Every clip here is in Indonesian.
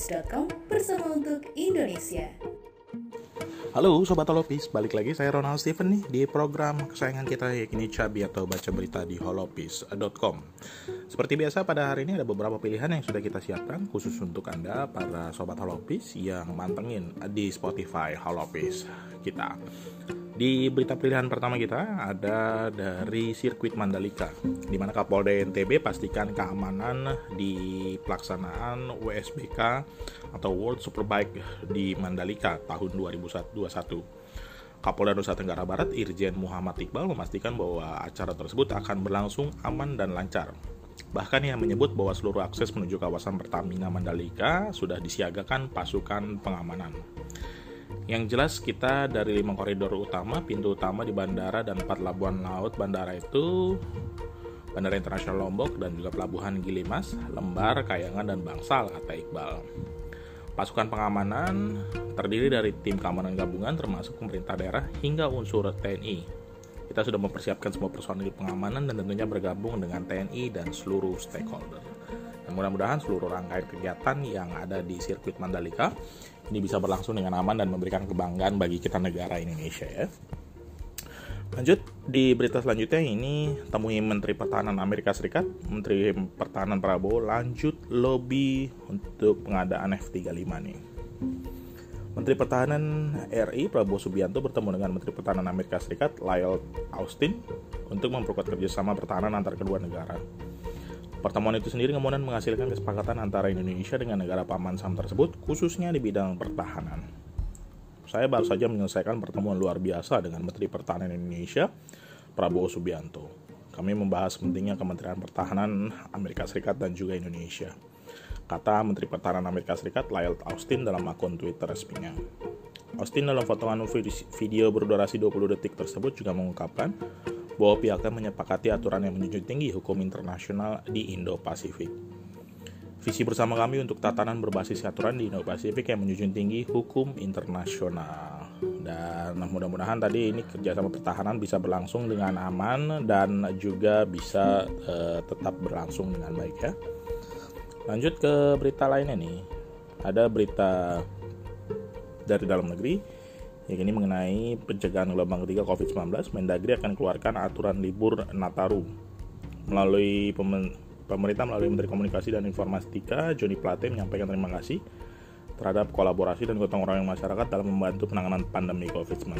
holopis.com bersama untuk Indonesia. Halo Sobat Holopis, balik lagi saya Ronald Steven nih di program kesayangan kita yakni Cabi atau baca berita di holopis.com Seperti biasa pada hari ini ada beberapa pilihan yang sudah kita siapkan khusus untuk Anda para Sobat Holopis yang mantengin di Spotify Holopis kita di berita pilihan pertama kita ada dari sirkuit Mandalika, di mana Kapolda NTB pastikan keamanan di pelaksanaan WSBK atau World Superbike di Mandalika tahun 2021. Kapolda Nusa Tenggara Barat Irjen Muhammad Iqbal memastikan bahwa acara tersebut akan berlangsung aman dan lancar. Bahkan ia menyebut bahwa seluruh akses menuju kawasan Pertamina Mandalika sudah disiagakan pasukan pengamanan. Yang jelas kita dari lima koridor utama, pintu utama di bandara dan empat labuan laut bandara itu Bandara Internasional Lombok dan juga Pelabuhan Gilimas, Lembar, Kayangan, dan Bangsal, kata Iqbal. Pasukan pengamanan terdiri dari tim keamanan gabungan termasuk pemerintah daerah hingga unsur TNI. Kita sudah mempersiapkan semua personil pengamanan dan tentunya bergabung dengan TNI dan seluruh stakeholder. Dan mudah-mudahan seluruh rangkaian kegiatan yang ada di sirkuit Mandalika ini bisa berlangsung dengan aman dan memberikan kebanggaan bagi kita negara Indonesia ya. Lanjut di berita selanjutnya ini temui Menteri Pertahanan Amerika Serikat, Menteri Pertahanan Prabowo lanjut lobby untuk pengadaan F-35 nih. Menteri Pertahanan RI Prabowo Subianto bertemu dengan Menteri Pertahanan Amerika Serikat Lyle Austin untuk memperkuat kerjasama pertahanan antar kedua negara. Pertemuan itu sendiri kemudian menghasilkan kesepakatan antara Indonesia dengan negara paman SAM tersebut, khususnya di bidang pertahanan. Saya baru saja menyelesaikan pertemuan luar biasa dengan Menteri Pertahanan Indonesia, Prabowo Subianto. Kami membahas pentingnya Kementerian Pertahanan Amerika Serikat dan juga Indonesia. Kata Menteri Pertahanan Amerika Serikat Lyle Austin dalam akun Twitter resminya. Austin dalam potongan video berdurasi 20 detik tersebut juga mengungkapkan bahwa pihaknya menyepakati aturan yang menjunjung tinggi hukum internasional di Indo-Pasifik. Visi bersama kami untuk tatanan berbasis aturan di Indo-Pasifik yang menjunjung tinggi hukum internasional. Dan mudah-mudahan tadi ini kerjasama pertahanan bisa berlangsung dengan aman dan juga bisa uh, tetap berlangsung dengan baik ya. Lanjut ke berita lainnya nih. Ada berita dari dalam negeri yang ini mengenai pencegahan gelombang ketiga COVID-19, Mendagri akan keluarkan aturan libur Nataru. Melalui pemerintah melalui Menteri Komunikasi dan Informatika, Joni Plate menyampaikan terima kasih terhadap kolaborasi dan gotong royong masyarakat dalam membantu penanganan pandemi COVID-19.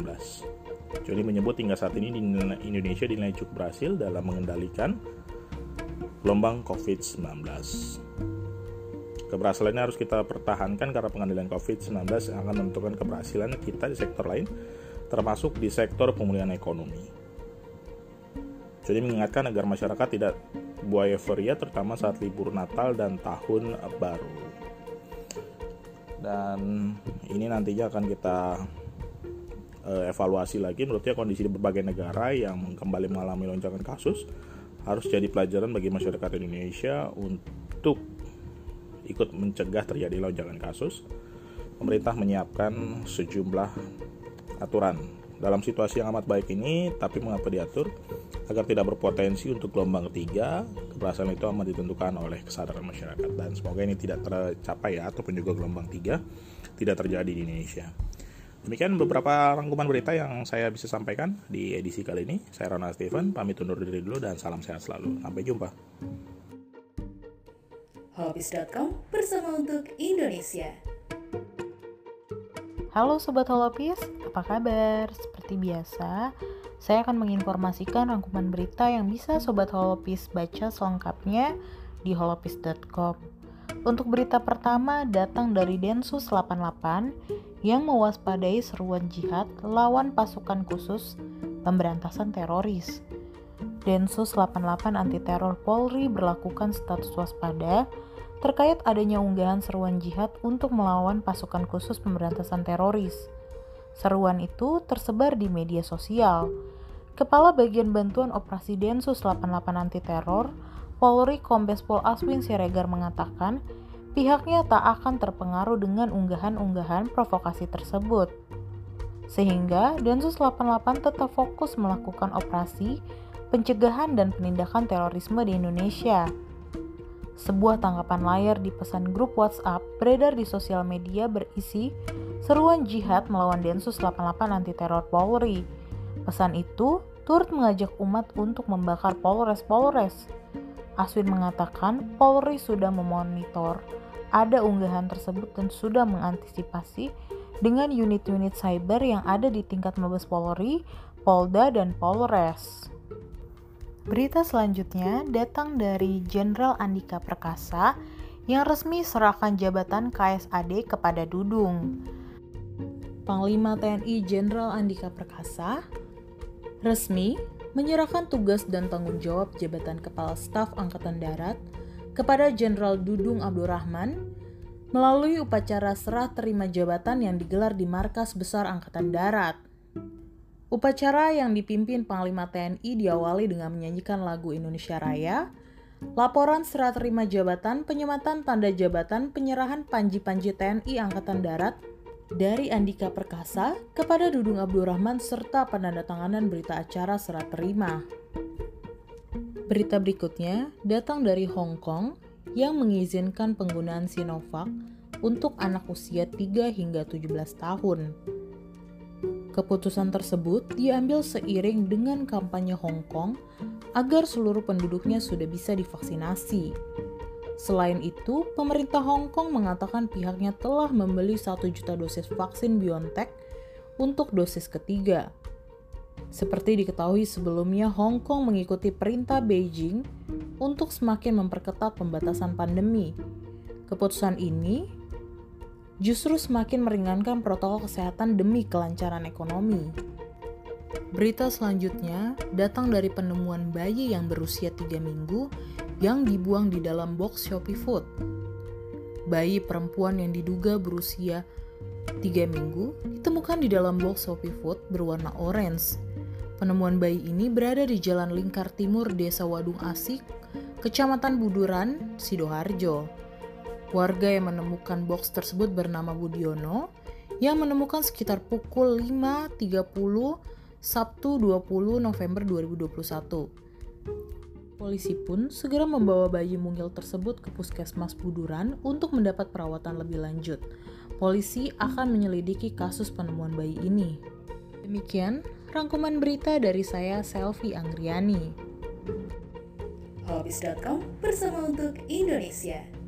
Joni menyebut hingga saat ini di Indonesia dinilai cukup berhasil dalam mengendalikan gelombang COVID-19. Keberhasilan ini harus kita pertahankan karena pengadilan COVID-19 akan menentukan keberhasilan kita di sektor lain, termasuk di sektor pemulihan ekonomi. Jadi mengingatkan agar masyarakat tidak buaya euforia terutama saat libur Natal dan Tahun Baru. Dan ini nantinya akan kita uh, evaluasi lagi menurutnya kondisi di berbagai negara yang kembali mengalami lonjakan kasus harus jadi pelajaran bagi masyarakat Indonesia untuk ikut mencegah terjadi lonjakan kasus, pemerintah menyiapkan sejumlah aturan. Dalam situasi yang amat baik ini, tapi mengapa diatur? Agar tidak berpotensi untuk gelombang ketiga, keberhasilan itu amat ditentukan oleh kesadaran masyarakat. Dan semoga ini tidak tercapai ya, ataupun juga gelombang tiga tidak terjadi di Indonesia. Demikian beberapa rangkuman berita yang saya bisa sampaikan di edisi kali ini. Saya Ronald Steven, pamit undur diri dulu dan salam sehat selalu. Sampai jumpa holopis.com bersama untuk Indonesia. Halo Sobat Holopis, apa kabar? Seperti biasa, saya akan menginformasikan rangkuman berita yang bisa Sobat Holopis baca selengkapnya di holopis.com. Untuk berita pertama datang dari Densus 88 yang mewaspadai seruan jihad lawan pasukan khusus pemberantasan teroris. Densus 88 anti teror Polri berlakukan status waspada terkait adanya unggahan seruan jihad untuk melawan pasukan khusus pemberantasan teroris. Seruan itu tersebar di media sosial. Kepala Bagian Bantuan Operasi Densus 88 Anti Teror, Polri Kombes Pol Aswin Siregar mengatakan, pihaknya tak akan terpengaruh dengan unggahan-unggahan provokasi tersebut. Sehingga Densus 88 tetap fokus melakukan operasi pencegahan dan penindakan terorisme di Indonesia. Sebuah tangkapan layar di pesan grup WhatsApp beredar di sosial media berisi seruan jihad melawan Densus 88 anti teror Polri. Pesan itu turut mengajak umat untuk membakar Polres-Polres. Aswin mengatakan Polri sudah memonitor ada unggahan tersebut dan sudah mengantisipasi dengan unit-unit cyber yang ada di tingkat Mabes Polri, Polda, dan Polres. Berita selanjutnya datang dari Jenderal Andika Perkasa yang resmi serahkan jabatan KSAD kepada Dudung. Panglima TNI Jenderal Andika Perkasa resmi menyerahkan tugas dan tanggung jawab jabatan Kepala Staf Angkatan Darat kepada Jenderal Dudung Abdurrahman melalui upacara serah terima jabatan yang digelar di Markas Besar Angkatan Darat. Upacara yang dipimpin Panglima TNI diawali dengan menyanyikan lagu Indonesia Raya, laporan serah terima jabatan, penyematan tanda jabatan, penyerahan panji-panji TNI Angkatan Darat dari Andika Perkasa kepada Dudung Abdurrahman serta penandatanganan berita acara serah terima. Berita berikutnya datang dari Hong Kong yang mengizinkan penggunaan Sinovac untuk anak usia 3 hingga 17 tahun. Keputusan tersebut diambil seiring dengan kampanye Hong Kong agar seluruh penduduknya sudah bisa divaksinasi. Selain itu, pemerintah Hong Kong mengatakan pihaknya telah membeli 1 juta dosis vaksin BioNTech untuk dosis ketiga. Seperti diketahui sebelumnya, Hong Kong mengikuti perintah Beijing untuk semakin memperketat pembatasan pandemi. Keputusan ini justru semakin meringankan protokol kesehatan demi kelancaran ekonomi. Berita selanjutnya datang dari penemuan bayi yang berusia 3 minggu yang dibuang di dalam box Shopee Food. Bayi perempuan yang diduga berusia 3 minggu ditemukan di dalam box Shopee Food berwarna orange. Penemuan bayi ini berada di Jalan Lingkar Timur, Desa Wadung Asik, Kecamatan Buduran, Sidoarjo. Warga yang menemukan box tersebut bernama Budiono yang menemukan sekitar pukul 5.30 Sabtu 20 November 2021. Polisi pun segera membawa bayi mungil tersebut ke puskesmas Buduran untuk mendapat perawatan lebih lanjut. Polisi akan menyelidiki kasus penemuan bayi ini. Demikian rangkuman berita dari saya Selvi Anggriani. Holopis.com bersama untuk Indonesia.